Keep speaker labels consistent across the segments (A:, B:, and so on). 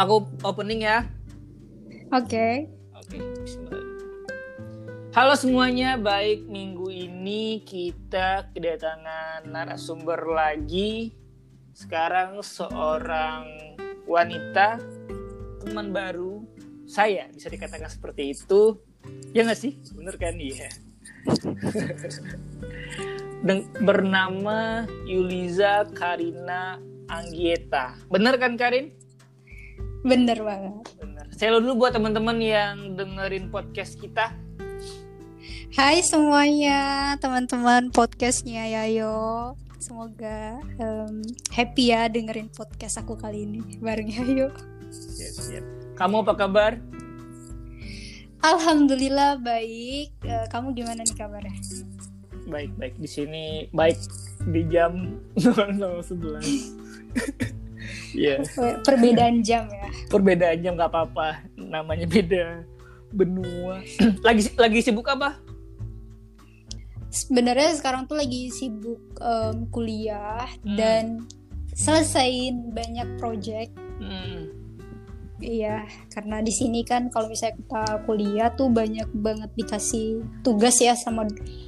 A: aku opening ya.
B: Oke.
A: Oke, bismillah. Halo semuanya, baik minggu ini kita kedatangan narasumber lagi. Sekarang seorang wanita, teman baru saya, bisa dikatakan seperti itu. Ya nggak sih? Bener kan? Iya. Bernama Yuliza Karina Anggieta. Bener kan Karin?
B: Bener banget.
A: Bener. Saya dulu buat teman-teman yang dengerin podcast kita.
B: Hai semuanya, teman-teman podcastnya Yayo. Semoga em, happy ya dengerin podcast aku kali ini bareng Yayo.
A: Siap, siap. Kamu apa kabar?
B: Alhamdulillah baik. Eh, kamu gimana nih kabarnya?
A: Baik, baik. Di sini baik di jam 00.11. Iya,
B: Eh, Perbedaan jam ya.
A: perbedaan jam nggak apa-apa. Namanya beda benua. lagi lagi sibuk apa?
B: Sebenarnya sekarang tuh lagi sibuk em, kuliah
A: Hmm.
B: dan selesain banyak project
A: Hmm.
B: Iya, karena di sini kan kalau misalnya kita kuliah tuh banyak banget dikasih tugas ya sama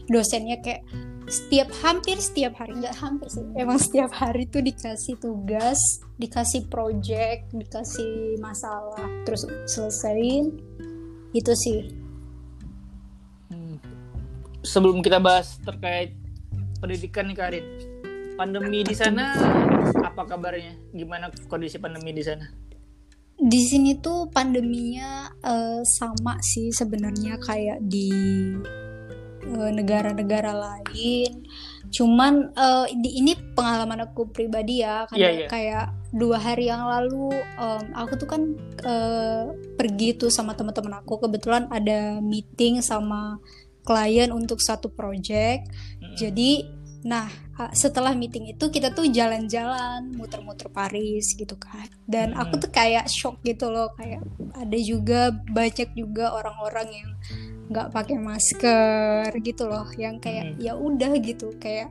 B: dosennya kayak setiap hampir setiap hari nggak hampir sih, emang setiap hari tuh dikasih tugas, dikasih project, dikasih masalah, terus selesaiin itu sih.
A: Hmm. Sebelum kita bahas terkait pendidikan nih Karin, pandemi di sana apa kabarnya? Gimana kondisi pandemi di sana?
B: Di sini tuh pandeminya eh, sama sih sebenarnya kayak di negara-negara lain. Cuman eh, di ini pengalaman aku pribadi ya, karena
A: Iya, iya.
B: kayak dua hari yang lalu em, aku tuh kan eh, pergi tuh sama teman-teman aku. Kebetulan ada meeting sama klien untuk satu project.
A: Hmm.
B: Jadi, nah setelah meeting itu kita tuh jalan-jalan, muter-muter Paris gitu kan. Dan
A: Hmm.
B: aku tuh kayak shock gitu loh, kayak ada juga banyak juga orang-orang yang nggak pakai masker gitu loh, yang kayak
A: Hmm.
B: ya udah gitu, kayak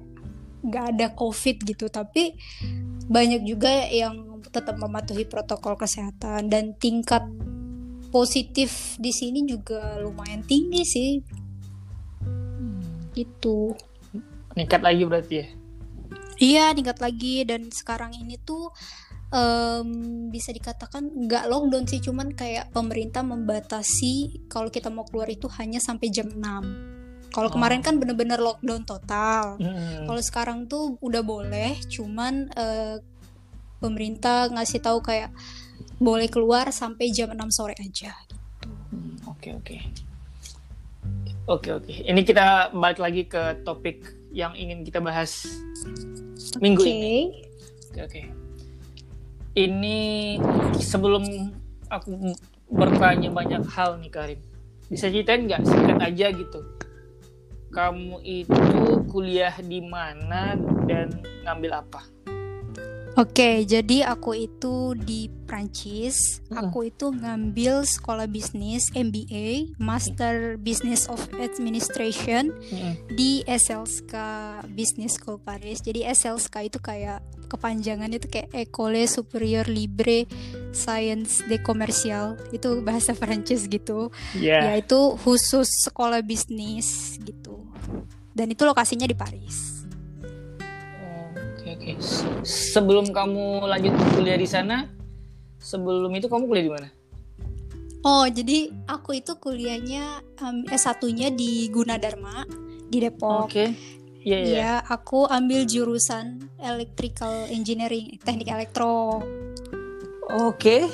B: nggak ada COVID gitu. Tapi banyak juga yang tetap mematuhi protokol kesehatan dan tingkat positif di sini juga lumayan tinggi sih gitu.
A: Meningkat lagi berarti ya?
B: Iya, tingkat lagi dan sekarang ini tuh em, bisa dikatakan nggak lockdown sih, cuman kayak pemerintah membatasi kalau kita mau keluar itu hanya sampai jam 6. Kalau
A: Oh.
B: kemarin kan bener-bener lockdown total.
A: Hmm.
B: Kalau sekarang tuh udah boleh, cuman eh, pemerintah ngasih tahu kayak boleh keluar sampai jam 6 sore aja.
A: Hmm, Oke oke. Oke oke. Ini kita balik lagi ke topik yang ingin kita bahas minggu
B: Oke.
A: ini. Oke oke. Ini sebelum aku bertanya banyak hal nih Karim, bisa ceritain nggak singkat aja gitu? Kamu itu kuliah di mana dan ngambil apa?
B: Oke, jadi aku itu di Prancis.
A: Hmm.
B: Aku itu ngambil sekolah bisnis MBA, Master Business of Administration di SLSK Business School Paris. Jadi SLSK itu kayak kepanjangannya itu kayak École Supérieure Libre Science de Commercial. Itu bahasa Prancis gitu.
A: Ya.
B: Yaitu khusus sekolah bisnis gitu. Dan itu lokasinya di Paris.
A: Oke. Se- Sebelum kamu lanjut kuliah di sana, sebelum itu kamu kuliah di mana?
B: Oh, jadi aku itu kuliahnya um, S1-nya di Gunadarma di Depok.
A: Oke. Iya iya.
B: Iya, aku ambil jurusan Electrical Engineering, Teknik Elektro.
A: Oke.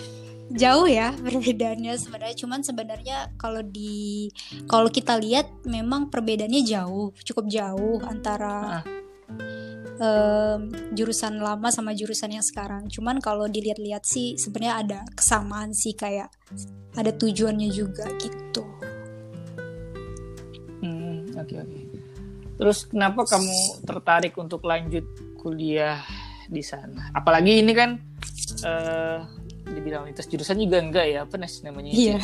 B: Jauh ya perbedaannya sebenarnya, cuman sebenarnya kalau di kalau kita lihat memang perbedaannya jauh, cukup jauh antara
A: Ah.
B: Em, jurusan lama sama jurusan yang sekarang. Cuman kalau dilihat-lihat sih sebenarnya ada kesamaan sih kayak ada tujuannya juga gitu.
A: Hmm, oke oke. Terus kenapa kamu tertarik untuk lanjut kuliah di sana? Apalagi ini kan eh dibilang lintas jurusan juga enggak ya? Apa namanya? itu?
B: Iya.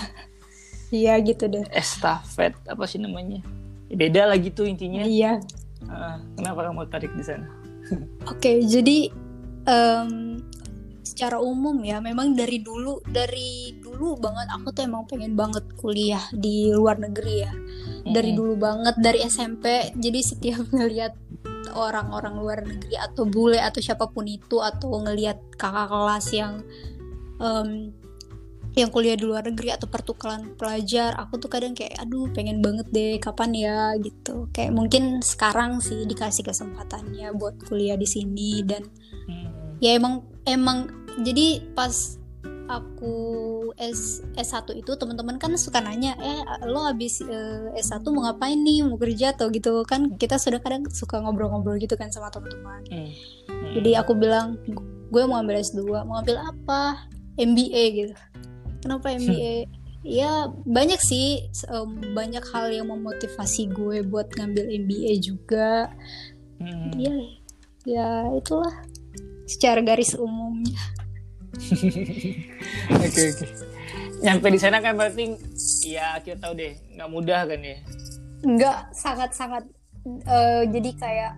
B: Iya gitu deh.
A: Estafet apa sih namanya? Ya, beda lah gitu intinya.
B: Iya.
A: Ah, kenapa kamu tertarik di sana?
B: Oke, jadi em, secara umum ya memang dari dulu dari dulu banget aku tuh emang pengen banget kuliah di luar negeri ya. Dari dulu banget dari SMP jadi setiap ngelihat orang-orang luar negeri atau bule atau siapa pun itu atau ngelihat kakak kelas yang em, yang kuliah di luar negeri atau pertukaran pelajar aku tuh kadang kayak aduh pengen banget deh kapan ya? Gitu. Kayak mungkin sekarang sih dikasih kesempatannya buat kuliah di sini dan
A: Hmm.
B: ya emang emang jadi pas aku S S1 itu teman-teman kan suka nanya eh lo habis eh, S1 mau ngapain nih? Mau kerja atau gitu? Kan kita sudah kadang suka ngobrol-ngobrol gitu kan sama teman-teman.
A: Hmm. Hmm.
B: jadi aku bilang gue mau ambil S2 mau ambil apa? MBA gitu kenapa MBA ya banyak sih em, banyak hal yang memotivasi gue buat ngambil MBA juga
A: Hmm.
B: ya ya itulah secara garis umumnya
A: Oke oke. Nyampe di sana kan berarti ya kita tahu deh nggak mudah kan ya.
B: nggak sangat-sangat eh, jadi kayak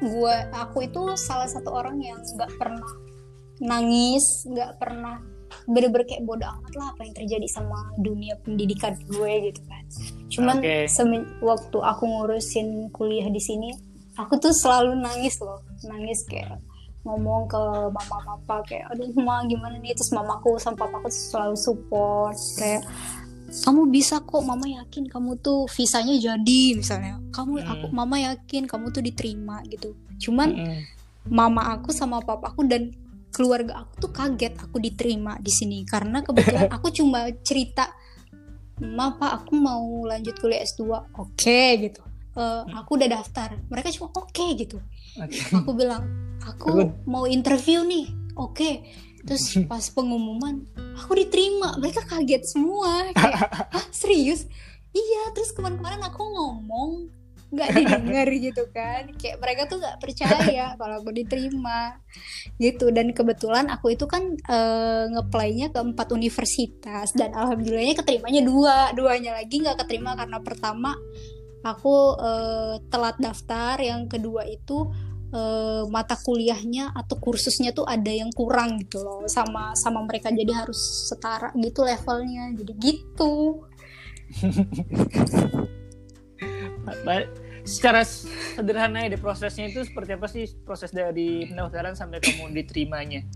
B: gue aku itu salah satu orang yang nggak pernah nangis nggak pernah bener-bener kayak bodoh amat lah apa yang terjadi sama dunia pendidikan gue gitu kan. Cuman semen- waktu aku ngurusin kuliah di sini aku tuh selalu nangis loh. Nangis kayak ngomong ke mama papa kayak aduh ma gimana nih? Terus mamaku sama papaku selalu support kayak kamu bisa kok mama yakin kamu tuh visanya jadi misalnya. Kamu
A: Hmm.
B: aku mama yakin kamu tuh diterima gitu. Cuman
A: Hmm.
B: mama aku sama papaku dan keluarga aku tuh kaget aku diterima di sini. Karena kebetulan aku cuma cerita ma pak aku mau lanjut kuliah S2 oke gitu. Eh, aku udah daftar. Mereka cuma oke gitu.
A: Oke.
B: aku bilang aku mau interview nih. Oke. Terus pas pengumuman aku diterima. Mereka kaget semua. Kayak Hah, serius? Iya terus kemarin-kemarin aku ngomong nggak didengar gitu kan. Kayak mereka tuh nggak percaya kalau aku diterima gitu. Dan kebetulan aku itu kan eh, ngeplaynya ke empat universitas. Dan alhamdulillahnya keterimanya dua. Duanya lagi nggak keterima karena pertama aku eh, telat daftar. Yang kedua itu eh, mata kuliahnya atau kursusnya tuh ada yang kurang gitu loh. Sama sama mereka. Jadi harus setara gitu levelnya. Jadi gitu
A: Secara sederhana ya, prosesnya itu seperti apa sih proses dari pendaftaran sampai kamu diterimanya?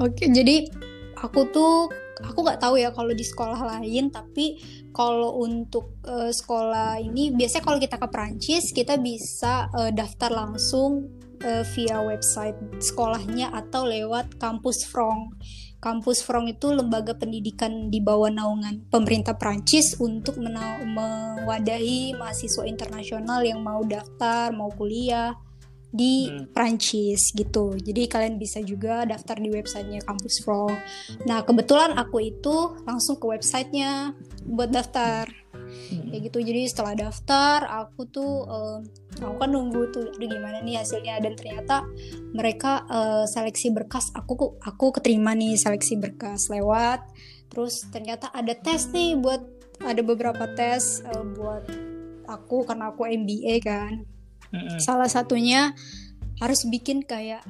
B: Oke, jadi aku tuh aku nggak tahu ya kalau di sekolah lain, tapi kalau untuk eh, sekolah ini biasanya kalau kita ke Prancis kita bisa eh, daftar langsung eh, via website sekolahnya atau lewat kampus Frong. Kampus Frong itu lembaga pendidikan di bawah naungan pemerintah Prancis untuk mewadahi mahasiswa internasional yang mau daftar, mau kuliah di
A: Hmm.
B: Prancis gitu. Jadi kalian bisa juga daftar di websitenya Kampus Frong. Nah kebetulan aku itu langsung ke websitenya buat daftar kayak gitu. Jadi setelah daftar aku tuh eh, aku kan nunggu tuh, aduh gimana nih hasilnya dan ternyata mereka eh, seleksi berkas. Aku aku keterima nih seleksi berkas lewat. Terus ternyata ada tes nih buat ada beberapa tes eh, buat aku karena aku MBA kan
A: Mm-mm.
B: salah satunya harus bikin kayak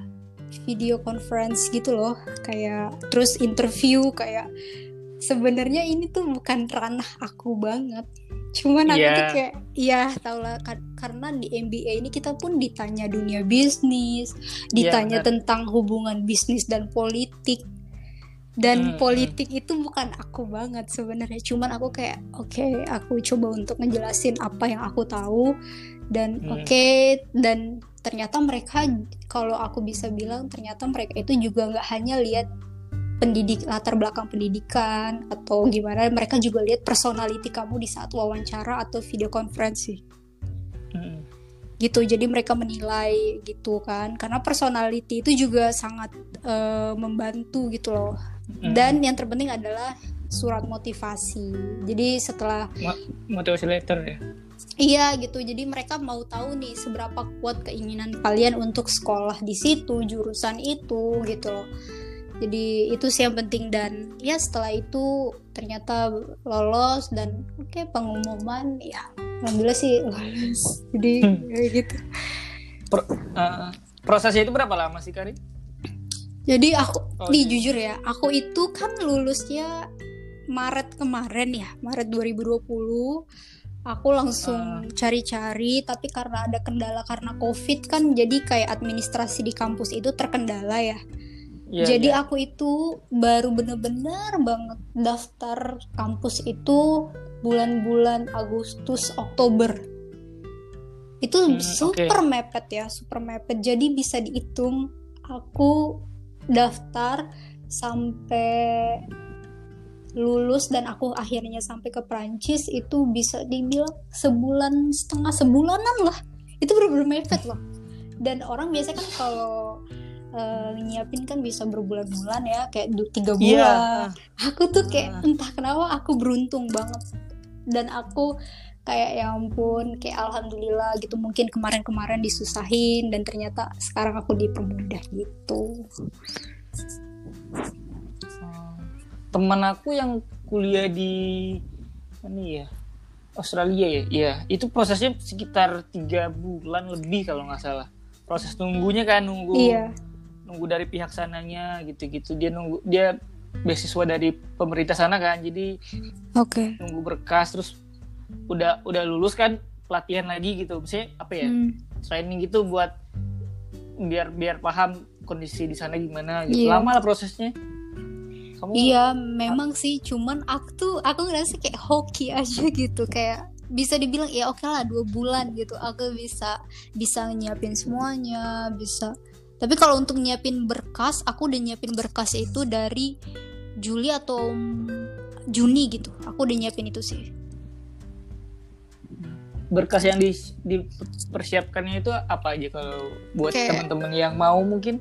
B: video conference gitu loh kayak terus interview kayak sebenarnya ini tuh bukan ranah aku banget cuman aku
A: Iya.
B: tuh kayak iya tau lah kar- karena di MBA ini kita pun ditanya dunia bisnis ditanya
A: benar.
B: tentang hubungan bisnis dan politik dan
A: Hmm,
B: politik itu bukan aku banget sebenarnya cuman aku kayak oke aku coba untuk ngejelasin apa yang aku tahu dan
A: Hmm.
B: oke dan ternyata mereka kalau aku bisa bilang ternyata mereka itu juga nggak hanya lihat pendidik latar belakang pendidikan atau gimana mereka juga lihat personality kamu di saat wawancara atau video konferensi
A: Mm-mm.
B: gitu jadi mereka menilai gitu kan karena personality itu juga sangat eh, membantu gitu loh
A: Mm-mm.
B: dan yang terpenting adalah surat motivasi jadi setelah
A: motivasi letter ya.
B: Iya gitu, jadi mereka mau tahu nih seberapa kuat keinginan kalian untuk sekolah di situ, jurusan itu gitu loh. Jadi itu sih yang penting dan ya setelah itu ternyata lolos dan oke pengumuman ya alhamdulillah sih lolos. Jadi
A: Hmm.
B: ya gitu.
A: Pro- eh, prosesnya itu berapa lama sih Karin?
B: Jadi aku
A: Oh,
B: nih
A: iya.
B: jujur ya, aku itu kan lulusnya Maret kemarin ya, Maret 2020. Aku langsung cari-cari, tapi karena ada kendala karena COVID kan, jadi kayak administrasi di kampus itu terkendala ya.
A: Iya,
B: jadi
A: iya.
B: aku itu baru bener-bener banget daftar kampus itu bulan-bulan Agustus Oktober. Itu
A: Hmm,
B: super mepet ya, super mepet. Jadi bisa dihitung aku daftar sampai lulus dan aku akhirnya sampai ke Prancis itu bisa dibilang sebulan setengah sebulanan lah. Itu bener-bener mepet loh. Dan orang biasanya kan kalau eh, nyiapin kan bisa berbulan-bulan ya kayak tiga bulan
A: Iya.
B: aku tuh kayak
A: Ah.
B: entah kenapa aku beruntung banget dan aku kayak ya ampun kayak alhamdulillah gitu mungkin kemarin-kemarin disusahin dan ternyata sekarang aku dipermudah gitu.
A: Teman aku yang kuliah di mana ya? Australia ya, iya. Itu prosesnya sekitar tiga bulan lebih kalau nggak salah. Proses nunggunya kan nunggu,
B: iya
A: nunggu dari pihak sananya gitu-gitu. Dia nunggu, dia beasiswa dari pemerintah sana kan, jadi
B: oke
A: nunggu berkas terus udah udah lulus kan pelatihan lagi gitu. Misalnya apa ya?
B: Hmm,
A: Training gitu buat biar biar paham kondisi di sana gimana gitu.
B: Iya.
A: Lama lah prosesnya. Kamu
B: iya memang sih cuman aku tuh aku ngerasa kayak hoki aja gitu kayak bisa dibilang ya oke lah dua bulan gitu aku bisa bisa nyiapin semuanya bisa tapi kalau untuk nyiapin berkas aku udah nyiapin berkas itu dari Juli atau Juni gitu. Aku udah nyiapin itu sih.
A: Berkas yang di, dipersiapkannya itu apa aja kalau buat
B: Kayak-
A: teman-teman yang mau mungkin?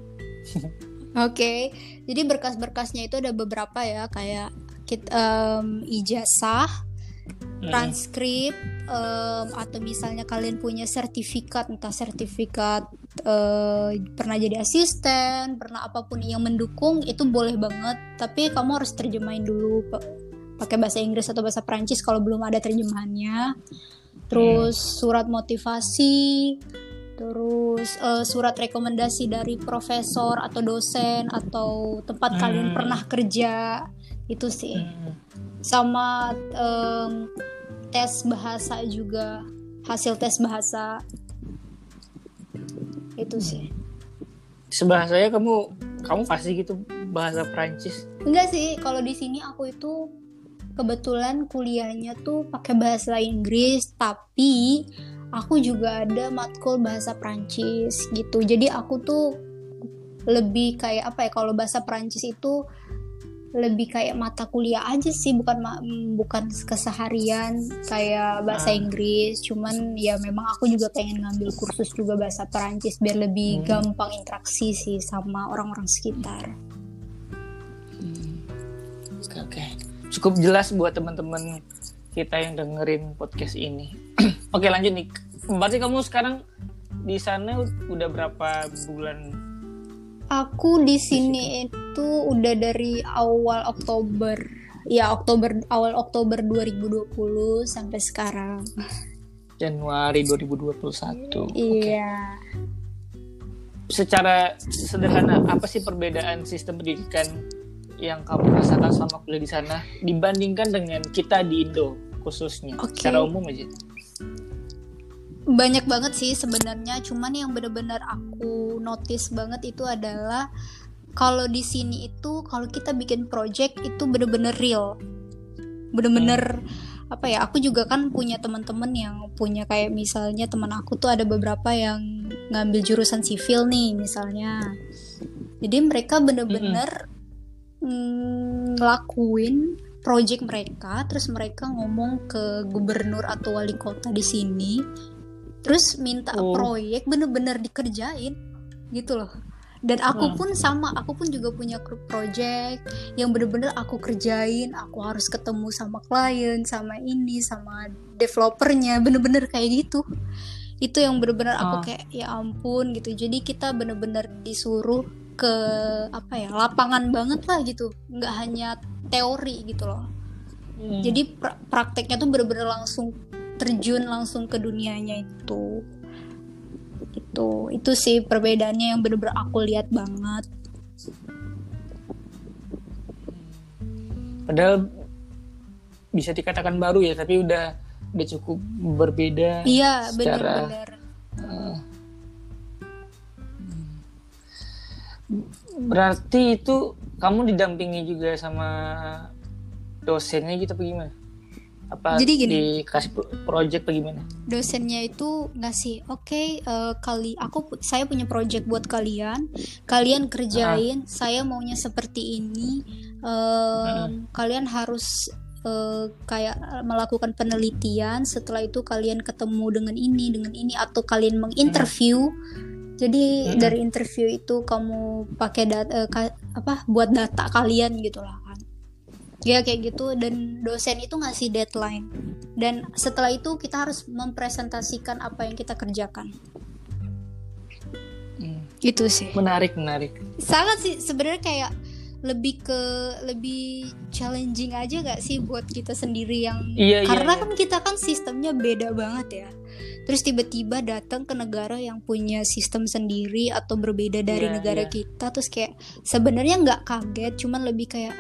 B: Oke, jadi berkas-berkasnya itu ada beberapa ya, kayak kit, em, ijazah. Transkrip, em, atau misalnya kalian punya sertifikat, entah sertifikat eh, pernah jadi asisten, pernah apa pun yang mendukung itu boleh banget. Tapi kamu harus terjemahin dulu pa- pakai bahasa Inggris atau bahasa Prancis kalau belum ada terjemahannya. Terus surat motivasi, terus eh, surat rekomendasi dari profesor atau dosen atau tempat kalian
A: Hmm.
B: pernah kerja itu sih
A: Hmm.
B: Sama em, tes bahasa juga. Hasil tes bahasa. Itu sih.
A: Sebahasanya kamu kamu pasti gitu bahasa Prancis.
B: Enggak sih kalau di sini aku itu kebetulan kuliahnya tuh pakai bahasa Inggris tapi aku juga ada matkul bahasa Prancis gitu. Jadi aku tuh lebih kayak apa ya kalau bahasa Prancis itu lebih kayak mata kuliah aja sih bukan bukan keseharian kayak bahasa
A: Ah.
B: Inggris. Cuman ya memang aku juga pengen ngambil kursus juga bahasa Perancis biar lebih
A: Hmm.
B: gampang interaksi sih sama orang-orang sekitar.
A: Oke oke. Cukup jelas buat teman-teman kita yang dengerin podcast ini. Oke lanjut nih. Berarti kamu sekarang di sana udah berapa bulan
B: Aku di sini itu udah dari awal Oktober. Ya, Oktober awal Oktober 2020 sampai sekarang.
A: Januari 2021 oke
B: Iya.
A: secara sederhana apa sih perbedaan sistem pendidikan yang kamu rasakan selama kuliah di sana dibandingkan dengan kita di Indo khususnya
B: Oke.
A: secara umum aja
B: Banyak banget sih sebenarnya, cuman yang benar-benar aku notice banget itu adalah kalau di sini itu kalau kita bikin project itu bener-bener real. Bener-bener apa ya? Aku juga kan punya teman-teman yang punya kayak misalnya teman aku tuh ada beberapa yang ngambil jurusan sivil nih misalnya. Jadi mereka bener-bener mm, ngelakuin project mereka, terus mereka ngomong ke gubernur atau wali kota di sini, terus minta
A: Oh.
B: proyek bener-bener dikerjain gitu loh. Dan aku
A: Hmm.
B: pun sama, aku pun juga punya grup project yang bener-bener aku kerjain, aku harus ketemu sama klien, sama ini, sama developernya, bener-bener kayak gitu. Itu yang bener-bener aku
A: Ah.
B: kayak ya ampun gitu. Jadi kita bener-bener disuruh ke apa ya lapangan banget lah gitu, nggak hanya teori gitu loh.
A: Hmm.
B: Jadi pra- prakteknya tuh bener-bener langsung terjun langsung ke dunianya itu. Itu itu sih perbedaannya yang bener benar aku lihat banget.
A: Padahal bisa dikatakan baru ya tapi udah udah cukup berbeda
B: iya benar-benar.
A: Eh, hmm. berarti itu kamu didampingi juga sama dosennya gitu apa gimana? Apa
B: Jadi gini.
A: dikasih pro- project apa gimana?
B: Dosennya itu ngasih oke eh, kali aku saya punya project buat kalian. Kalian kerjain. Saya maunya seperti ini. Em, kalian harus eh, kayak melakukan penelitian. Setelah itu kalian ketemu dengan ini dengan ini. Atau kalian menginterview. Jadi
A: Mm-mm.
B: dari interview itu kamu pakai data apa buat data kalian gitu lah. kan ya kayak gitu. Dan dosen itu ngasih deadline. Dan setelah itu kita harus mempresentasikan apa yang kita kerjakan.
A: Hmm,
B: itu sih.
A: Menarik menarik.
B: Sangat sih sebenarnya kayak lebih ke lebih challenging aja gak sih buat kita sendiri yang
A: Iya, iya,
B: karena
A: iya.
B: kan kita kan sistemnya beda banget ya. Terus tiba-tiba datang ke negara yang punya sistem sendiri atau berbeda dari
A: Iya,
B: negara
A: iya.
B: kita terus kayak sebenarnya nggak kaget cuman lebih kayak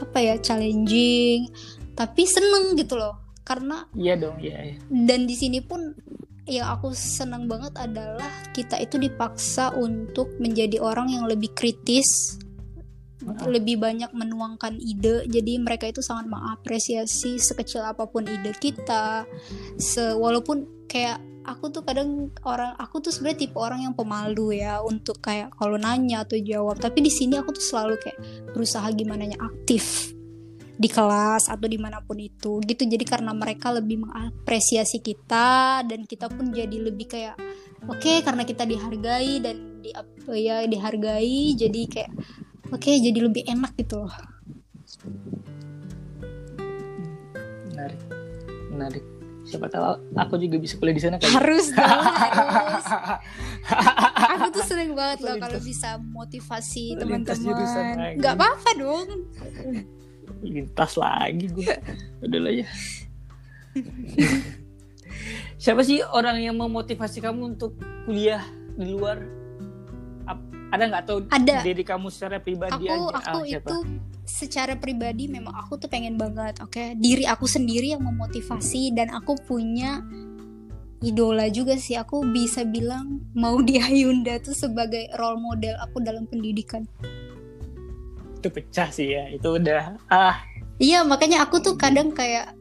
B: apa ya challenging tapi seneng gitu loh. Karena
A: iya dong iya, iya.
B: dan di sini pun yang aku senang banget adalah kita itu dipaksa untuk menjadi orang yang lebih kritis lebih banyak menuangkan ide. Jadi mereka itu sangat mengapresiasi sekecil apa pun ide kita. Se walaupun kayak aku tuh kadang orang aku tuh sebenarnya tipe orang yang pemalu ya untuk kayak kalau nanya atau jawab. Tapi di sini aku tuh selalu kayak berusaha gimana aktif di kelas atau di mana pun itu gitu. Jadi karena mereka lebih mengapresiasi kita dan kita pun jadi lebih kayak oke karena kita dihargai dan di ya dihargai jadi kayak oke jadi lebih enak gitu loh.
A: Menarik. Menarik siapa tahu aku juga bisa kuliah di sana kan
B: harus dong harus. Aku tuh seneng banget loh kalau bisa motivasi teman-teman. nggak apa-apa dong.
A: Lintas lagi gue udah lah ya. Siapa sih orang yang memotivasi kamu untuk kuliah di luar ada nggak atau
B: Ada.
A: diri kamu secara pribadi
B: aku
A: aja?
B: aku
A: Ah, siapa?
B: itu secara pribadi memang aku tuh pengen banget oke? Diri aku sendiri yang memotivasi dan aku punya idola juga sih. Aku bisa bilang mau di Hyunda tuh sebagai role model aku dalam pendidikan.
A: Itu pecah sih ya itu udah ah.
B: Iya makanya aku tuh kadang kayak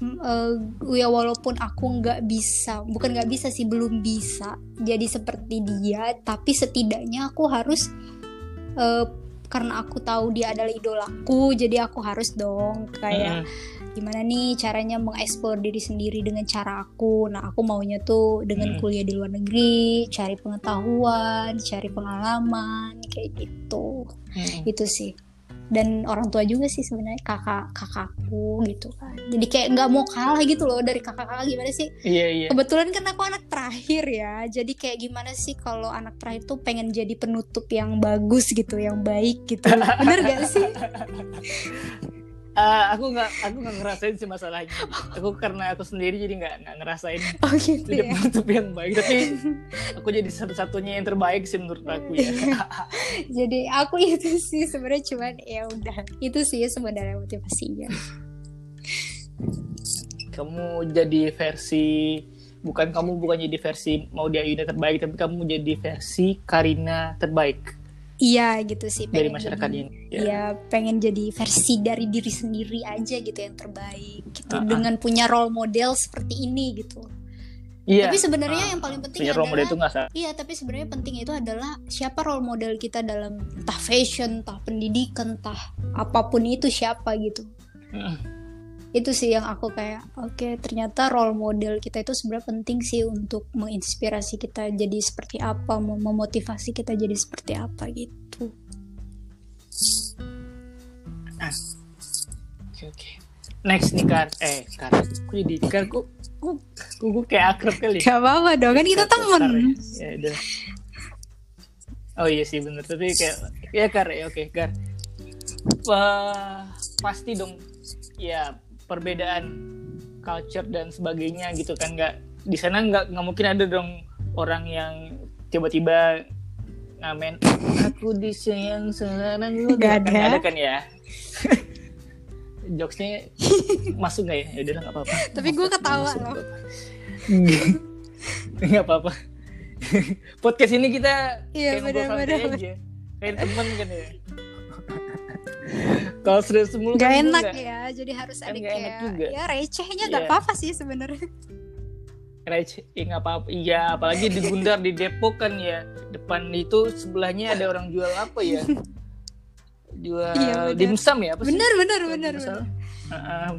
B: mm, eh, ya walaupun aku nggak bisa bukan nggak bisa sih belum bisa jadi seperti dia tapi setidaknya aku harus eh, karena aku tahu dia adalah idolaku jadi aku harus dong kayak
A: mm,
B: gimana nih caranya mengeksplor diri sendiri dengan cara aku nah aku maunya tuh dengan
A: Hmm.
B: kuliah di luar negeri cari pengetahuan cari pengalaman kayak gitu
A: mm.
B: itu sih dan orang tua juga sih sebenarnya kakak kakakku gitu kan. Jadi kayak nggak mau kalah gitu loh dari kakak kakak gimana sih?
A: Iya iya.
B: Kebetulan kan aku anak terakhir ya. Jadi kayak gimana sih kalau anak terakhir tuh pengen jadi penutup yang bagus gitu yang baik gitu. Bener gak sih
A: Ah, aku nggak aku nggak ngerasain sih masalahnya. Aku karena aku sendiri jadi nggak nggak ngerasain
B: oh gitu
A: jadi
B: ya?
A: penutup yang baik. Tapi aku jadi satu-satunya yang terbaik sih menurut aku ya.
B: Jadi aku itu sih sebenarnya cuman ya udah itu sih sebenarnya motivasinya.
A: Kamu jadi versi bukan kamu bukan jadi versi mau dia terbaik tapi kamu jadi versi Karina terbaik
B: iya gitu sih
A: dari masyarakat
B: jadi-
A: ini
B: Iya, pengen jadi versi dari diri sendiri aja gitu yang terbaik gitu
A: Ah, ah.
B: dengan punya role model seperti ini gitu.
A: iya
B: Tapi sebenarnya
A: Ah,
B: yang paling penting
A: punya role model
B: adalah
A: itu salah
B: Iya, tapi sebenarnya penting itu adalah siapa role model kita dalam entah fashion, entah pendidikan, entah apa pun itu siapa gitu.
A: Mm.
B: Itu sih yang aku kayak oke, ternyata role model kita itu sebenarnya penting sih untuk menginspirasi kita jadi seperti apa, mem- memotivasi kita jadi seperti apa gitu.
A: oke oke. Next nih Kar eh Kar aku jadi kok kok gue kayak akrab kali
B: Gak apa-apa dong, kan kita temen.
A: ya. Udah. Oh iya sih bener. Tapi kayak ya Kar ya oke Kar Wah, pasti dong. Ya perbedaan culture dan sebagainya gitu kan nggak di sana nggak nggak mungkin ada dong orang yang tiba-tiba ngamen aku disayang sekarang
B: Nggak
A: kan
B: ada.
A: kan ya jokesnya masuk nggak ya? Ya udah nggak apa-apa.
B: Tapi gue ketawa loh.
A: nggak apa-apa. Podcast ini kita
B: Iya,
A: kayak ngobrol santai aja. Kayak temen kan ya. Kalau serius mulu
B: Gak
A: kan
B: enak
A: nggak-
B: ya, jadi harus
A: Kan
B: ada
A: nggak enak
B: kayak
A: juga.
B: ya recehnya gak
A: Iya.
B: apa-apa sih sebenarnya.
A: Receh, ya nggak apa-apa. Iya, apalagi di Gundar di Depok kan ya. Depan itu sebelahnya ada orang jual apa ya? Jual
B: Iya,
A: dimsum ya? Apa sih?
B: Bener bener bener
A: nggak
B: bener.
A: salah. Heeh.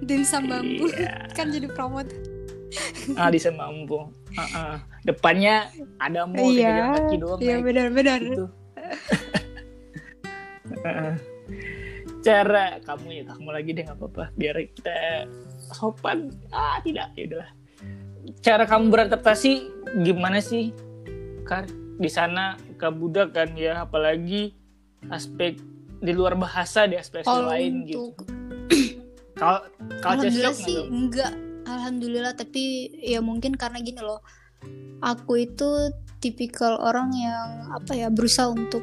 B: Dimsum bambu
A: Iya.
B: kan jadi promote.
A: ah di Semampu. Heeh. Depannya ada mall
B: Iya,
A: kaki doang
B: iya benar benar.
A: gitu. Heeh. Cara kamu ya kamu lagi deh nggak apa-apa biar kita sopan. Ah tidak ya udahlah. Cara kamu beradaptasi gimana sih? Kar di sana ke budak kan ya apalagi aspek di luar bahasa di aspek
B: Kalau
A: lain gitu.
B: untuk
A: Kalau culture
B: alhamdulillah
A: shock
B: sih
A: tuh?
B: enggak. Alhamdulillah tapi ya mungkin karena gini loh. Aku itu tipikal orang yang apa ya berusaha untuk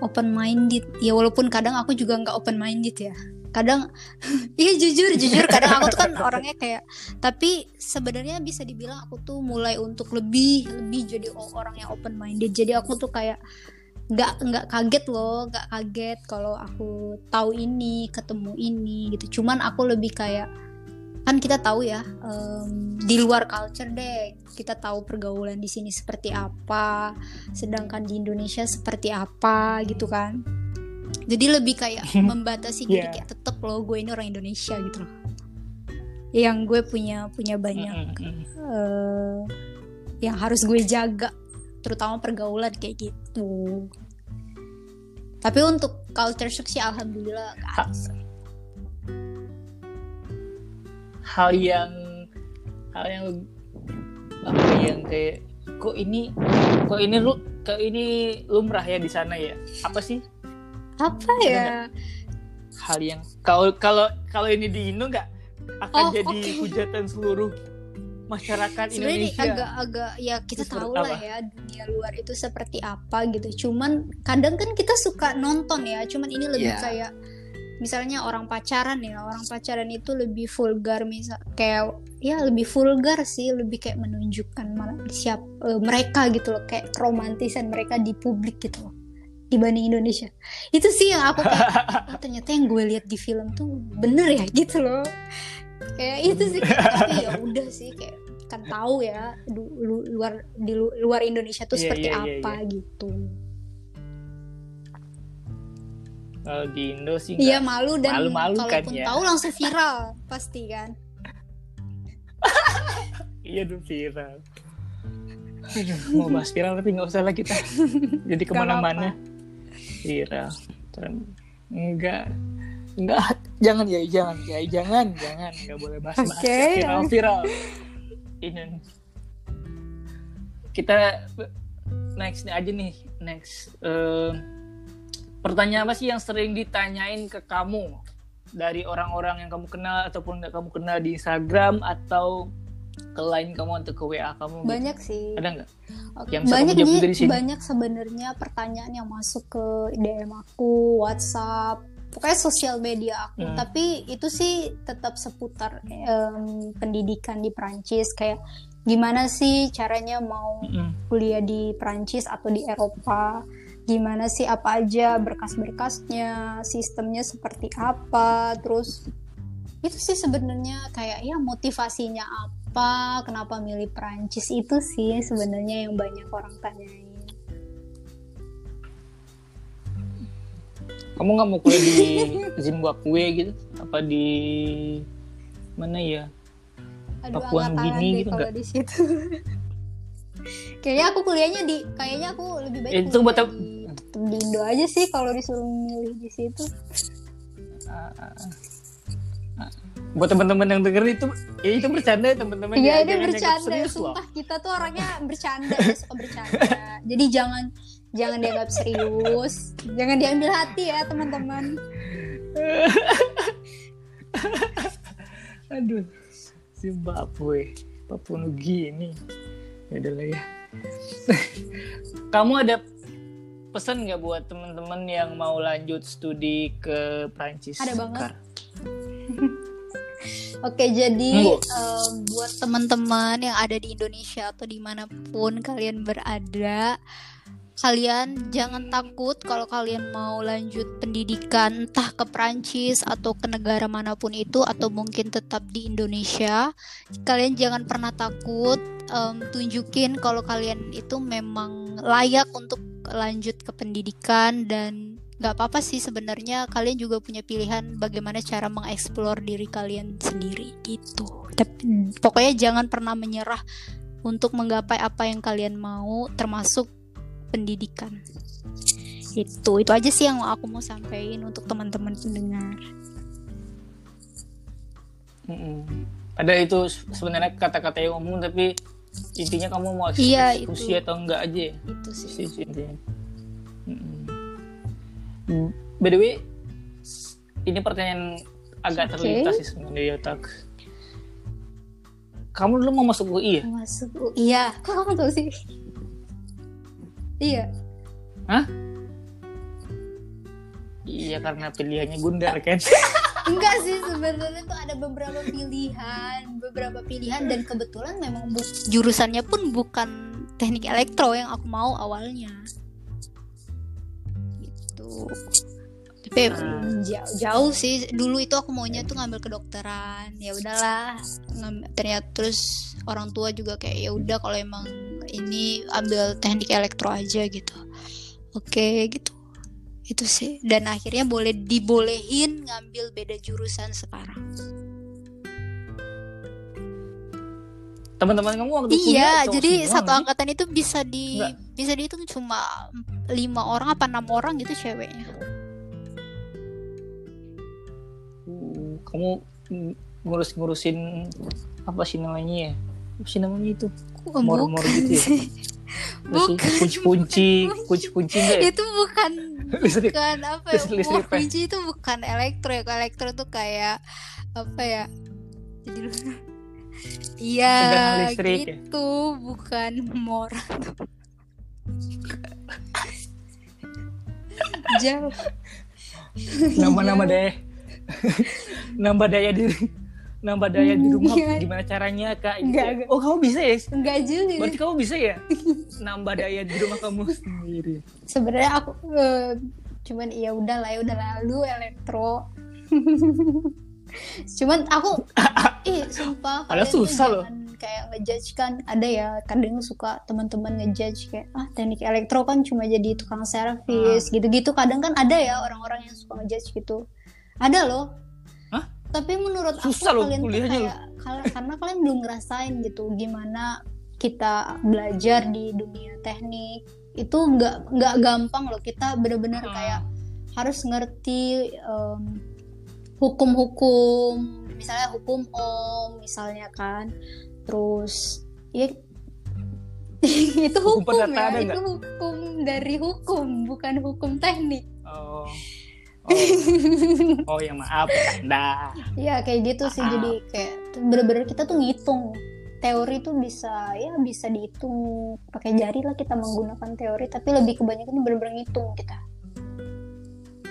B: open minded. Ya walaupun kadang aku juga nggak open minded ya. Kadang iya jujur jujur kadang aku tuh kan orangnya kayak tapi sebenarnya bisa dibilang aku tuh mulai untuk lebih lebih jadi orang yang open minded. Jadi aku tuh kayak nggak nggak kaget loh nggak kaget kalau aku tahu ini ketemu ini gitu cuman aku lebih kayak kan kita tahu ya em, di luar culture deh kita tahu pergaulan di sini seperti apa sedangkan di Indonesia seperti apa gitu kan. Jadi lebih kayak membatasi diri
A: Yeah.
B: kayak tetep loh gue ini orang Indonesia gitu loh. Yang gue punya punya banyak
A: Mm, mm, mm.
B: eh, yang harus gue jaga terutama pergaulan kayak gitu. Tapi untuk culture shock sih alhamdulillah ada
A: hal yang hal yang apa yang kayak kok ini kok ini lu kok ini lumrah ya di sana ya? Apa sih?
B: Apa ya?
A: hal yang kalau kalau kalau ini di Indo nggak akan
B: Oh,
A: jadi
B: oke.
A: hujatan seluruh masyarakat
B: sebenarnya ini
A: Indonesia.
B: agak-agak ya kita
A: Terus
B: tahu lah ya dunia luar itu seperti apa gitu. Cuman kadang kan kita suka nonton ya cuman ini lebih
A: Iya.
B: kayak misalnya orang pacaran ya orang pacaran itu lebih vulgar misal kayak ya lebih vulgar sih lebih kayak menunjukkan siap eh, mereka gitu loh kayak romantisan mereka di publik gitu loh dibanding Indonesia. Itu sih yang aku kayak oh, ternyata yang gue lihat di film tuh bener ya gitu loh. Kayak itu sih kayak, tapi ya udah sih kayak kan tahu ya du- lu- luar di lu- luar Indonesia tuh
A: Iya,
B: seperti
A: iya, iya,
B: apa gitu
A: kalau di Indo sih
B: iya malu dan
A: Malu-malu kan
B: kalaupun
A: ya.
B: tahu langsung viral pasti kan.
A: Iya tuh viral. Aduh, mau bahas viral tapi nggak usah lah kita. Jadi ke mana-mana. Viral enggak enggak jangan ya jangan ya jangan jangan. Nggak boleh bahas bahas
B: Oke.
A: viral viral. Ini. Kita next nih aja nih. Next Eh, pertanyaan apa sih yang sering ditanyain ke kamu dari orang-orang yang kamu kenal ataupun nggak kamu kenal di Instagram atau ke line kamu atau ke WA kamu gitu?
B: banyak sih
A: ada nggak
B: Oke,
A: Yang bisa
B: banyak
A: di sini.
B: banyak sebenarnya pertanyaan yang masuk ke DM aku WhatsApp pokoknya sosial media aku
A: Hmm.
B: tapi itu sih tetap seputar em, pendidikan di Prancis kayak gimana sih caranya mau
A: Mm-mm.
B: kuliah di Prancis atau di Eropa gimana sih apa aja berkas-berkasnya sistemnya seperti apa terus itu sih sebenarnya kayak ya motivasinya apa kenapa milih Prancis itu sih sebenarnya yang banyak orang tanyain.
A: Kamu nggak mau kuliah di Zimbabwe gitu? Apa di mana ya?
B: Aduh
A: Papua
B: deh
A: gitu nggak?
B: di situ. Kayaknya aku kuliahnya di kayaknya aku lebih baik
A: Itu buat
B: di, tetep di Indo aja sih kalau disuruh milih di situ.
A: Buat teman-teman yang denger itu ya itu bercanda ya teman-teman.
B: Iya
A: ya, dianggap
B: bercanda
A: serius loh.
B: Sumpah kita tuh orangnya bercanda ya, suka bercanda. Jadi jangan jangan dianggap serius. Jangan diambil hati ya teman-teman.
A: Aduh Zimbabwe Papua Nugini ya udah lah ya. Kamu ada pesan nggak buat teman-teman yang mau lanjut studi ke Prancis
B: Ada banget. Oke, jadi em, buat teman-teman yang ada di Indonesia atau di mana pun kalian berada, kalian jangan takut kalau kalian mau lanjut pendidikan entah ke Prancis atau ke negara mana pun itu atau mungkin tetap di Indonesia. Kalian jangan pernah takut em, tunjukin kalau kalian itu memang layak untuk lanjut ke pendidikan dan nggak apa-apa sih sebenarnya kalian juga punya pilihan bagaimana cara mengeksplor diri kalian sendiri gitu. Tapi pokoknya jangan pernah menyerah untuk menggapai apa yang kalian mau termasuk pendidikan. Itu itu aja sih yang aku mau sampaikan untuk teman-teman pendengar.
A: Mm-mm. Ada itu se- sebenarnya kata-kata yang umum tapi intinya kamu mau eks-
B: Iya,
A: eksekusi
B: itu.
A: atau enggak aja ya.
B: Itu sih.
A: Sih, intinya. Mm-mm. Mm, By the way, ini pertanyaan agak
B: Oke.
A: terlintas sih sebenarnya di otak. Kamu dulu mau masuk UI ya?
B: Masuk U- Iya, kok kamu tahu sih? Iya.
A: Iya karena pilihannya Gundar kan.
B: Enggak sih sebenarnya tuh ada beberapa pilihan, beberapa pilihan dan kebetulan memang bu- jurusannya pun bukan teknik elektro yang aku mau awalnya. Gitu. Tapi
A: Hmm.
B: jauh, jauh sih. Dulu itu aku maunya tuh ngambil kedokteran. Ya udahlah. Ternyata terus orang tua juga kayak ya udah kalau emang ini ambil teknik elektro aja gitu. Oke gitu itu sih dan akhirnya boleh dibolehin ngambil beda jurusan sekarang
A: Teman-teman kamu waktu
B: iya
A: kuliah
B: jadi satu
A: sih?
B: angkatan itu bisa di
A: Enggak.
B: bisa dihitung cuma lima orang apa enam orang gitu ceweknya
A: Uh, kamu ngurus-ngurusin apa sih namanya ya? Apa sih namanya itu? Mor-mor gitu ya?
B: Bukan.
A: Kunci-kunci, kunci-kunci ya?
B: itu bukan
A: Listrik.
B: bukan apa ya
A: Listrik-
B: Wah, kunci itu bukan elektro ya elektro tuh kayak apa ya jadi lu iya
A: ya?
B: gitu bukan mor jauh
A: Nama-nama daya. Nambah daya diri. Nambah daya di rumah
B: Iya.
A: gimana caranya Kak? Gitu
B: Enggak,
A: ya?
B: enggak.
A: Oh, kamu bisa ya?
B: enggak juga
A: Berarti kamu bisa ya? Nambah daya di rumah kamu sendiri.
B: sebenarnya aku eh, cuman ya udah lah ya udah lalu elektro cuman aku ih sumpah
A: Padahal
B: tuh
A: susah loh.
B: kayak ngejudge kan ada ya kadang suka teman-teman ngejudge kayak ah teknik elektro kan cuma jadi tukang servis gitu-gitu kadang kan ada ya orang-orang yang suka ngejudge gitu ada loh? Tapi menurut aku
A: Susah loh
B: kalian tuh
A: kuliahnya
B: kayak karena kalian belum ngerasain gitu gimana kita belajar di dunia teknik. Itu nggak nggak gampang loh. Kita bener-bener
A: Hmm.
B: kayak harus ngerti em, hukum-hukum. Misalnya hukum om misalnya kan. Terus ya itu
A: Hukum
B: hukum ya. itu hukum dari hukum bukan hukum teknik.
A: Oh. Oh, oh ya maaf, Anda.
B: ya kayak gitu sih.
A: Ah.
B: jadi kayak bener-bener kita tuh ngitung. Teori tuh bisa ya bisa dihitung. Pakai jari lah kita menggunakan teori. Tapi lebih kebanyakan bener-bener ngitung kita.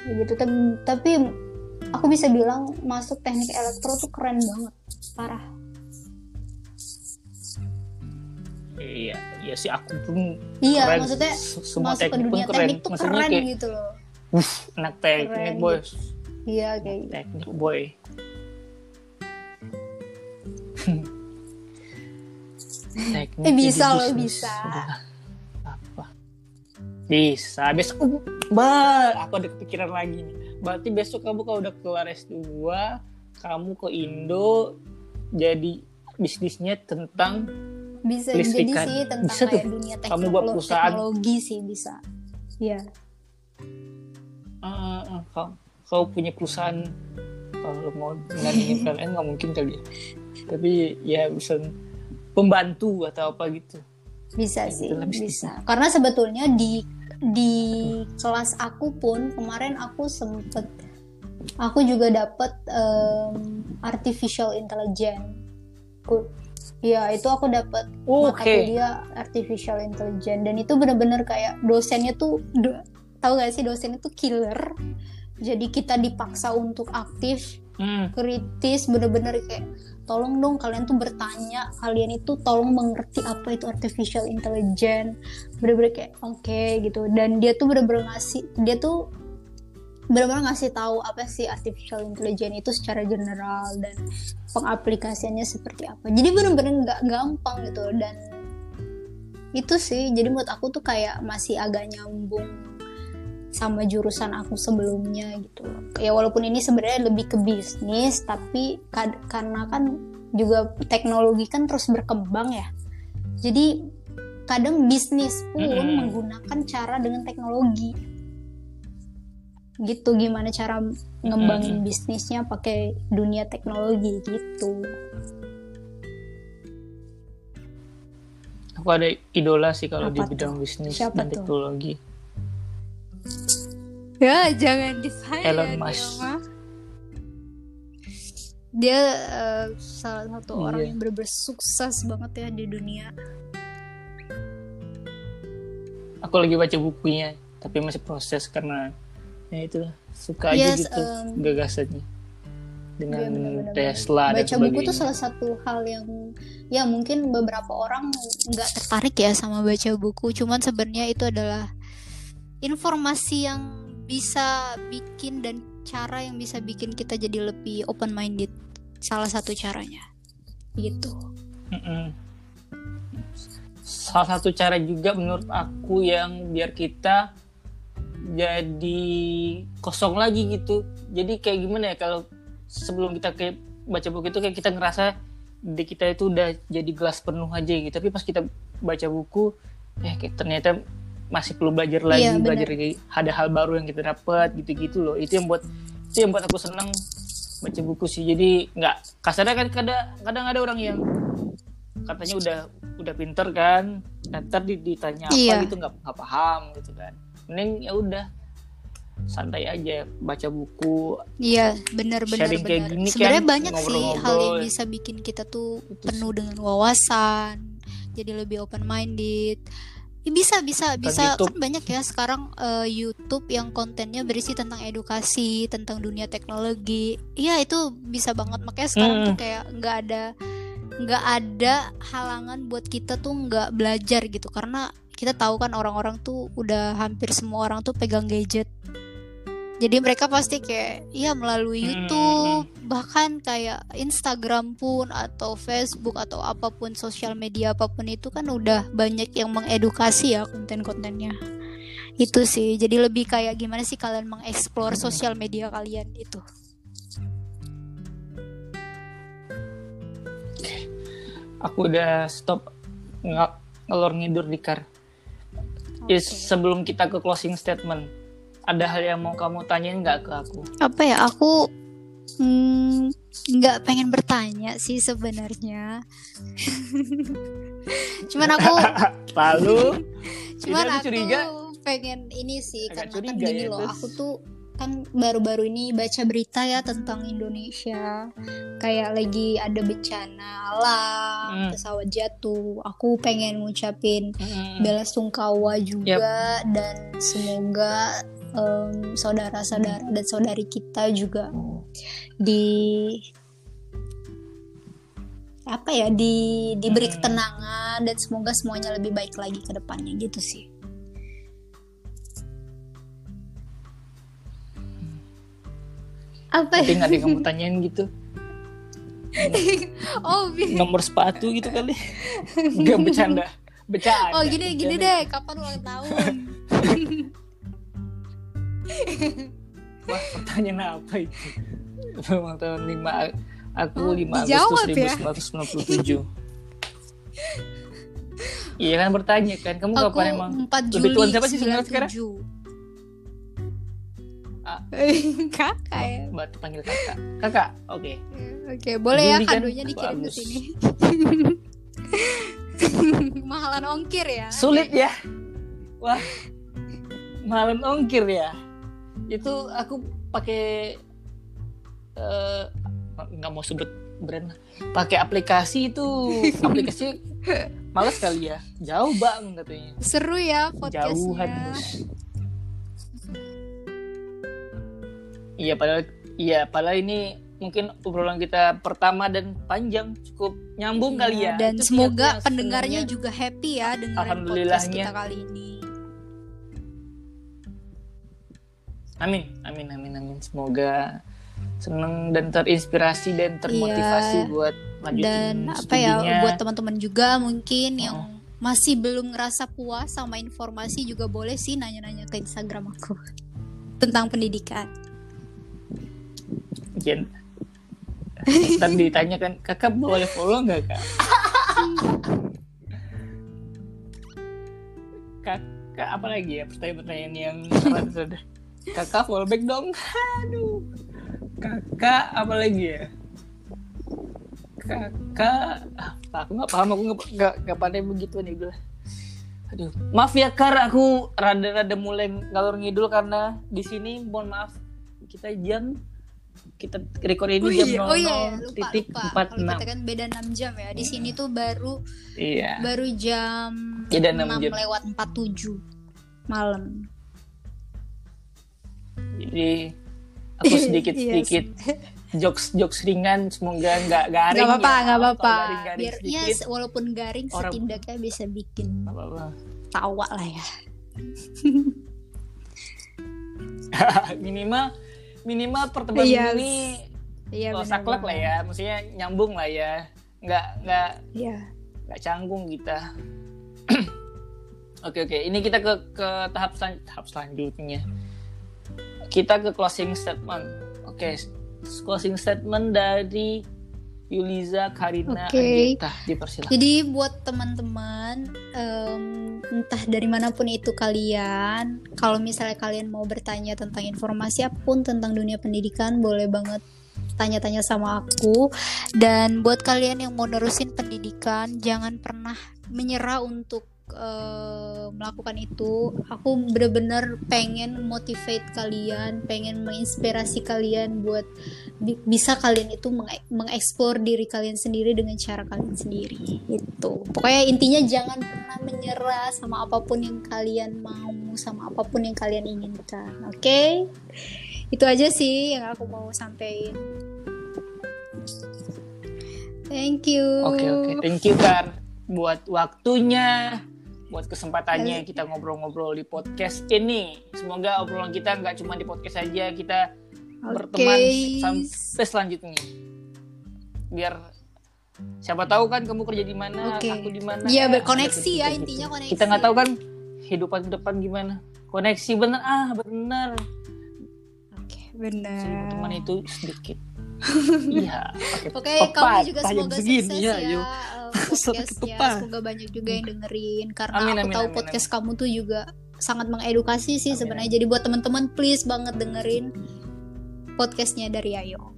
B: Ya gitu. Tapi, tapi aku bisa bilang masuk teknik elektro tuh keren banget. Parah.
A: Iya, iya sih. Aku pun
B: iya
A: keren.
B: maksudnya
A: semua
B: masuk ke
A: teknik pun
B: dunia
A: keren.
B: teknik tuh
A: Maksudnya
B: keren
A: kayak
B: gitu loh
A: Wuh, anak teknik
B: Keren
A: boy.
B: iya kayak gitu.
A: Teknik boy. teknik
B: Eh, bisa
A: jadi
B: loh, bisa.
A: Apa? Bisa. Besok, uh, bah, aku ada kepikiran lagi nih. Berarti besok kamu kalau udah keluar S2, kamu ke Indo jadi bisnisnya tentang
B: bisa jadi
A: Listrikan.
B: sih tentang
A: Bisa tuh.
B: kayak dunia
A: Kamu buat
B: teknologi,
A: perusahaan.
B: teknologi sih bisa iya
A: ah, ah, kau, kau punya perusahaan kalau mau nandingin PLN nggak mungkin kali ya. Tapi ya bisa pembantu atau apa gitu.
B: bisa
A: Ya,
B: sih
A: itulah bisnis.
B: bisa karena sebetulnya di di kelas aku pun kemarin aku sempet aku juga dapet em, artificial intelligence ya itu aku dapet mata
A: Oke.
B: kuliah artificial intelligence dan itu bener-bener kayak dosennya tuh do- tahu gak sih dosennya tuh killer? Jadi kita dipaksa untuk aktif
A: Hmm.
B: kritis bener-bener kayak tolong dong kalian tuh bertanya kalian itu tolong mengerti apa itu artificial intelligence. Bener-bener kayak oke gitu. Dan dia tuh bener-bener ngasih dia tuh benar-benar ngasih tahu apa sih artificial intelligence itu secara general dan pengaplikasiannya seperti apa. Jadi benar-benar nggak gampang gitu. Dan itu sih jadi menurut aku tuh kayak masih agak nyambung sama jurusan aku sebelumnya gitu ya walaupun ini sebenarnya lebih ke bisnis tapi kad- karena kan juga teknologi kan terus berkembang ya jadi kadang bisnis pun
A: Mm-mm.
B: menggunakan cara dengan teknologi gitu gimana cara ngembangin bisnisnya pakai dunia teknologi gitu
A: Aku ada idola sih kalau di
B: Apa
A: bidang
B: tuh?
A: bisnis
B: Siapa
A: dan
B: tuh?
A: teknologi.
B: Ya jangan disayang
A: Elon
B: dia
A: Musk.
B: mah. dia eh, salah satu orang
A: Iya.
B: yang bener-bener sukses banget ya di dunia
A: Aku lagi baca bukunya, tapi masih proses karena ya itu suka aja
B: Yes,
A: gitu
B: um,
A: gagasannya dengan
B: Iya, bener-bener.
A: Tesla dan
B: baca buku tuh
A: sebagainya.
B: salah satu hal yang ya mungkin beberapa orang nggak tertarik ya sama baca buku cuman sebenarnya itu adalah informasi yang bisa bikin dan cara yang bisa bikin kita jadi lebih open minded salah satu caranya gitu
A: Mm-mm. Salah satu cara juga menurut aku yang biar kita jadi kosong lagi gitu. Jadi kayak gimana ya kalau sebelum kita kayak baca buku itu kayak kita ngerasa di kita itu udah jadi gelas penuh aja gitu. Tapi pas kita baca buku, kayak ternyata masih perlu belajar lagi,
B: Iya, benar.
A: belajar lagi ada hal baru yang kita dapat gitu-gitu loh. Itu yang buat itu yang buat aku senang baca buku sih. Jadi nggak kasarnya kan kadang kadang ada orang yang katanya udah udah pinter kan ntar di- ditanya apa
B: Iya.
A: gitu nggak nggak paham gitu kan mending ya udah santai aja baca buku
B: Iya,
A: Sharing kayak
B: benar.
A: gini
B: Sebenarnya
A: kan,
B: banyak sih hal yang bisa bikin kita tuh
A: Itu
B: penuh dengan wawasan, jadi lebih open minded. Ya, bisa bisa bisa. Kan banyak ya sekarang eh, YouTube yang kontennya berisi tentang edukasi, tentang dunia teknologi. Iya, itu bisa banget. Makanya sekarang tuh
A: Hmm.
B: kayak nggak ada nggak ada halangan buat kita tuh nggak belajar gitu. Karena kita tahu kan orang-orang tuh udah hampir semua orang tuh pegang gadget jadi mereka pasti kayak ya melalui
A: Hmm,
B: YouTube bahkan kayak Instagram pun atau Facebook atau apa pun sosial media apa pun itu kan udah banyak yang mengedukasi ya konten-kontennya. Itu sih. Jadi lebih kayak gimana sih kalian mengeksplor sosial media kalian itu
A: aku udah stop ngelor ngidur di car Is, sebelum kita ke closing statement ada hal yang mau kamu tanyain nggak ke aku
B: apa ya aku mm, nggak pengen bertanya sih sebenarnya cuman aku
A: lalu
B: cuman
A: aku curiga.
B: pengen ini sih
A: Agak
B: karena kan gini
A: ya,
B: loh
A: terus?
B: aku tuh kan baru-baru ini baca berita ya tentang Indonesia kayak lagi ada bencana alam
A: Hmm.
B: pesawat jatuh aku pengen ngucapin
A: Hmm.
B: bela sungkawa juga dan semoga em, saudara-saudara dan saudari kita juga di apa ya di diberi
A: Hmm.
B: ketenangan dan semoga semuanya lebih baik lagi ke depannya gitu sih. Apa
A: tapi
B: ya?
A: nggak ada yang kamu tanyain gitu
B: Oh,
A: nomor sepatu gitu kali nggak bercanda bercanda
B: oh gini gini deh, kapan ulang tahun?
A: Wah, pertanyaan apa itu? Ulang tahun 5 aku
B: Oh,
A: 5 Agustus
B: dijawab ya.
A: 1997. iya kan bertanya kan, kamu
B: Aku
A: kapan emang
B: 4
A: lebih
B: Juli
A: tua siapa sih sebenarnya sekarang?
B: 97.
A: Ah.
B: Kakak ya.
A: Mbak panggil kakak. Kakak, oke.
B: Oke, boleh ya
A: Juli kan?
B: kadonya dikirim ke sini. Mahalan ongkir ya.
A: Sulit ya. Wah, malam ongkir ya. Itu aku pakai eh nggak mau sebut brand pakai aplikasi itu. Aplikasi males kali ya. Jauh bang katanya.
B: Seru ya
A: jauhan
B: podcastnya.
A: bos. Iya padahal iya padahal ini mungkin obrolan kita pertama dan panjang cukup nyambung
B: Iya,
A: kali ya.
B: Dan
A: Itu
B: semoga pendengarnya
A: sebenarnya-
B: juga happy ya dengan podcast kita kali ini.
A: Amin, amin, amin, amin. Semoga seneng dan terinspirasi dan termotivasi
B: Iya.
A: buat lanjutin
B: Dan apa ya
A: studinya.
B: buat teman-teman juga mungkin yang
A: Oh.
B: masih belum ngerasa puas sama informasi juga boleh sih nanya-nanya ke Instagram aku tentang pendidikan.
A: Mungkin Ntar ditanya kan kakak boleh follow nggak kak? kakak apa lagi ya pertanyaan-pertanyaan yang rada- kakak follow back dong aduh kakak apa lagi ya kakak ah, aku nggak paham aku nggak- nggak pandai begitu nih gue aduh maaf ya kar aku rada-rada mulai ngalor ngidul karena di sini mohon maaf kita jam kita record ini
B: Oh
A: jam
B: iya,
A: 00
B: oh iya, lupa
A: titik
B: lupa. Kalau
A: 46
B: kita kan beda 6 jam ya. Di sini tuh baru
A: iya
B: baru jam
A: Beda
B: 6
A: enam jam.
B: lewat 47 malam.
A: Jadi aku sedikit sedikit jokes jokes ringan semoga nggak garing
B: Gak apa-apa,
A: ya.
B: gak apa-apa.
A: Kalau garing-garing
B: Biar ya
A: sedikit,
B: se- walaupun garing
A: Orang-
B: setidaknya bisa bikin
A: nggak apa-apa.
B: tawa lah ya.
A: minimal minimal pertemuan
B: Iya.
A: ini
B: Iya
A: oh,
B: benar
A: saklek lah ya maksudnya nyambung lah ya nggak nggak
B: Iya.
A: nggak canggung kita oke oke ini kita ke ke tahap selan- tahap selanjutnya kita ke closing statement oke closing statement dari Yuliza Karina
B: Oke.
A: Anggita dipersilakan
B: Jadi buat teman-teman em, entah dari mana pun itu kalian, kalau misalnya kalian mau bertanya tentang informasi apa pun tentang dunia pendidikan, boleh banget tanya-tanya sama aku. Dan buat kalian yang mau nerusin pendidikan, jangan pernah menyerah untuk eh, melakukan itu. Aku bener-bener pengen motivate kalian, pengen menginspirasi kalian buat bi- bisa kalian itu menge- mengeksplor diri kalian sendiri dengan cara kalian sendiri itu pokoknya intinya jangan pernah menyerah sama apa pun yang kalian mau sama apa pun yang kalian inginkan oke? Itu aja sih yang aku mau sampaikan thank you.
A: Oke oke, thank you Kar buat waktunya, buat kesempatannya kita ngobrol-ngobrol di podcast ini. Semoga obrolan kita nggak cuma di podcast aja, kita berteman
B: Oke.
A: sampai selanjutnya. Biar siapa tahu kan kamu kerja di mana,
B: Oke.
A: aku di mana.
B: Iya, berkoneksi ya,
A: gitu.
B: intinya koneksi.
A: Kita nggak tahu kan kehidupan ke depan gimana. Koneksi bener ah bener.
B: oke
A: Seribu
B: benar
A: teman itu sedikit. iya.
B: Oke,
A: Tepat,
B: kamu juga semoga
A: segini,
B: sukses
A: ya,
B: ya, podcastnya. Semoga banyak juga yang dengerin karena
A: Amin,
B: aku
A: amin,
B: tahu
A: amin,
B: podcast kamu tuh juga sangat mengedukasi sih
A: Amin,
B: sebenarnya. Jadi buat teman-teman please banget dengerin podcastnya dari Ayo.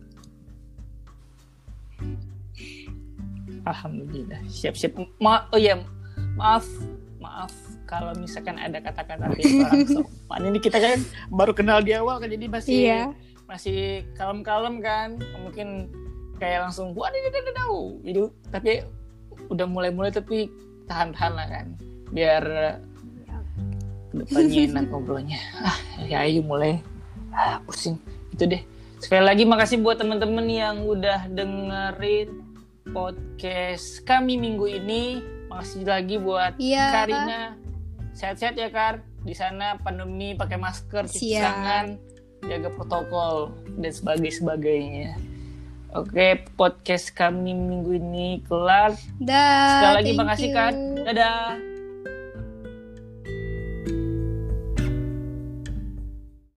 A: Alhamdulillah. Siap-siap. Ma oh ya, maaf, maaf kalau misalkan ada kata-kata yang kurang sopan. Ini kita kan baru kenal di awal kan jadi masih
B: Iya.
A: masih kalem-kalem kan. Mungkin kayak langsung wah ini ini tahu. Jadi tapi udah mulai-mulai tapi tahan-tahan lah kan. Biar depannya enak ngobrolnya. Ah, ya ayo mulai. Ah, pusing. Itu deh. Sekali lagi makasih buat teman-teman yang udah dengerin podcast kami minggu ini. Makasih lagi buat
B: Iya.
A: Karina. Sehat-sehat ya Kar. Di sana pandemi pakai masker, cuci tangan, jaga protokol dan sebagainya sebagainya. Oke, podcast kami minggu ini kelar.
B: Dah.
A: Sekali lagi makasih. Kar. Dadah.